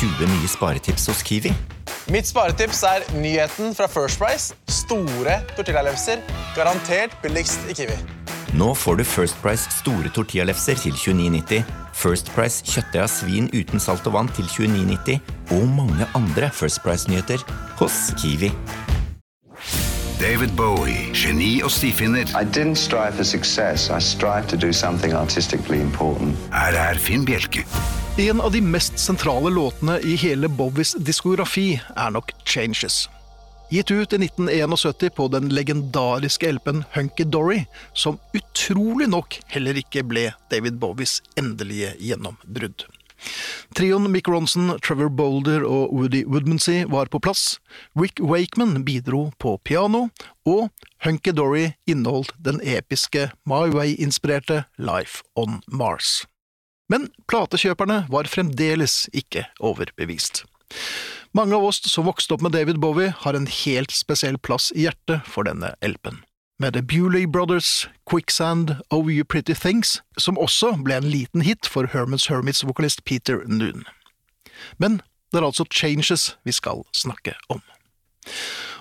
20 nye sparetips hos Kiwi. Mitt sparetips er nyheten fra First Price. Store tortillalefser. Garantert billigst i Kiwi. Nå får du First Price store tortillalefser til 29,90, First Price kjøttdeig av svin uten salt og vann til 29,90 og mange andre First Price-nyheter hos Kiwi. David Bowie, geni og stifinner. I didn't strive for success. I strive to do something artistically important. Her er Finn Bjelke. En av de mest sentrale låtene i hele Bowies diskografi er nok Changes. Gitt ut i 1971 på den legendariske LP-en Hunky Dory, som utrolig nok heller ikke ble David Bowies endelige gjennombrudd. Trioen Mick Ronson, Trevor Boulder og Woody Woodmansey var på plass. Rick Wakeman bidro på piano, og Hunky Dory inneholdt den episke My Way-inspirerte Life on Mars. Men platekjøperne var fremdeles ikke overbevist. Mange av oss som vokste opp med David Bowie, har en helt spesiell plass i hjertet for denne LP-en. Med The Bewley Brothers, Quicksand, Oh You Pretty Things, som også ble en liten hit for Hermans Hermits-vokalist Peter Noon. Men det er altså changes vi skal snakke om.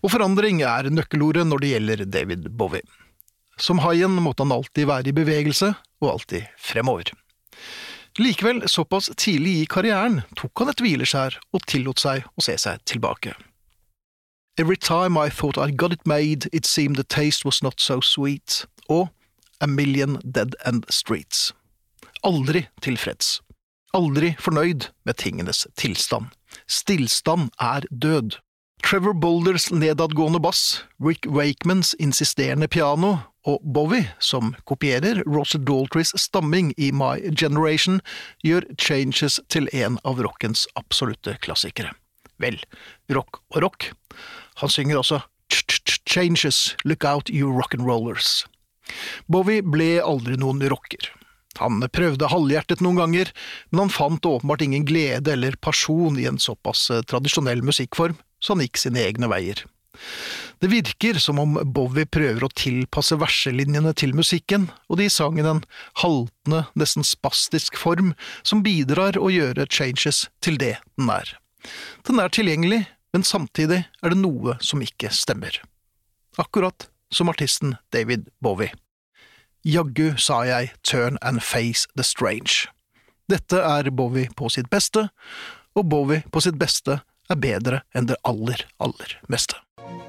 Og forandring er nøkkelordet når det gjelder David Bowie. Som haien måtte han alltid være i bevegelse, og alltid fremover. Likevel, såpass tidlig i karrieren tok han et hvileskjær og tillot seg å se seg tilbake. Every time I thought I'd got it made, it seemed the taste was not so sweet, og A Million Dead End Streets. Aldri tilfreds. Aldri fornøyd med tingenes tilstand. Stillstand er død. Trevor Boulders nedadgående bass, Rick Wakemans insisterende piano og Bowie, som kopierer Roger Daltrys stamming i My Generation, gjør Changes til en av rockens absolutte klassikere. Vel, rock og rock. Han synger også Changes, look out you rock'n'rollers. Bowie ble aldri noen rocker. Han prøvde halvhjertet noen ganger, men han fant åpenbart ingen glede eller pasjon i en såpass tradisjonell musikkform, så han gikk sine egne veier. Det virker som om Bowie prøver å tilpasse verselinjene til musikken, og de sang i en haltende, nesten spastisk form som bidrar å gjøre Changes til det den er. Den er tilgjengelig, men samtidig er det noe som ikke stemmer. Akkurat som artisten David Bowie. Jaggu sa jeg turn and face the strange. Dette er Bowie på sitt beste, og Bowie på sitt beste er bedre enn det aller, aller meste.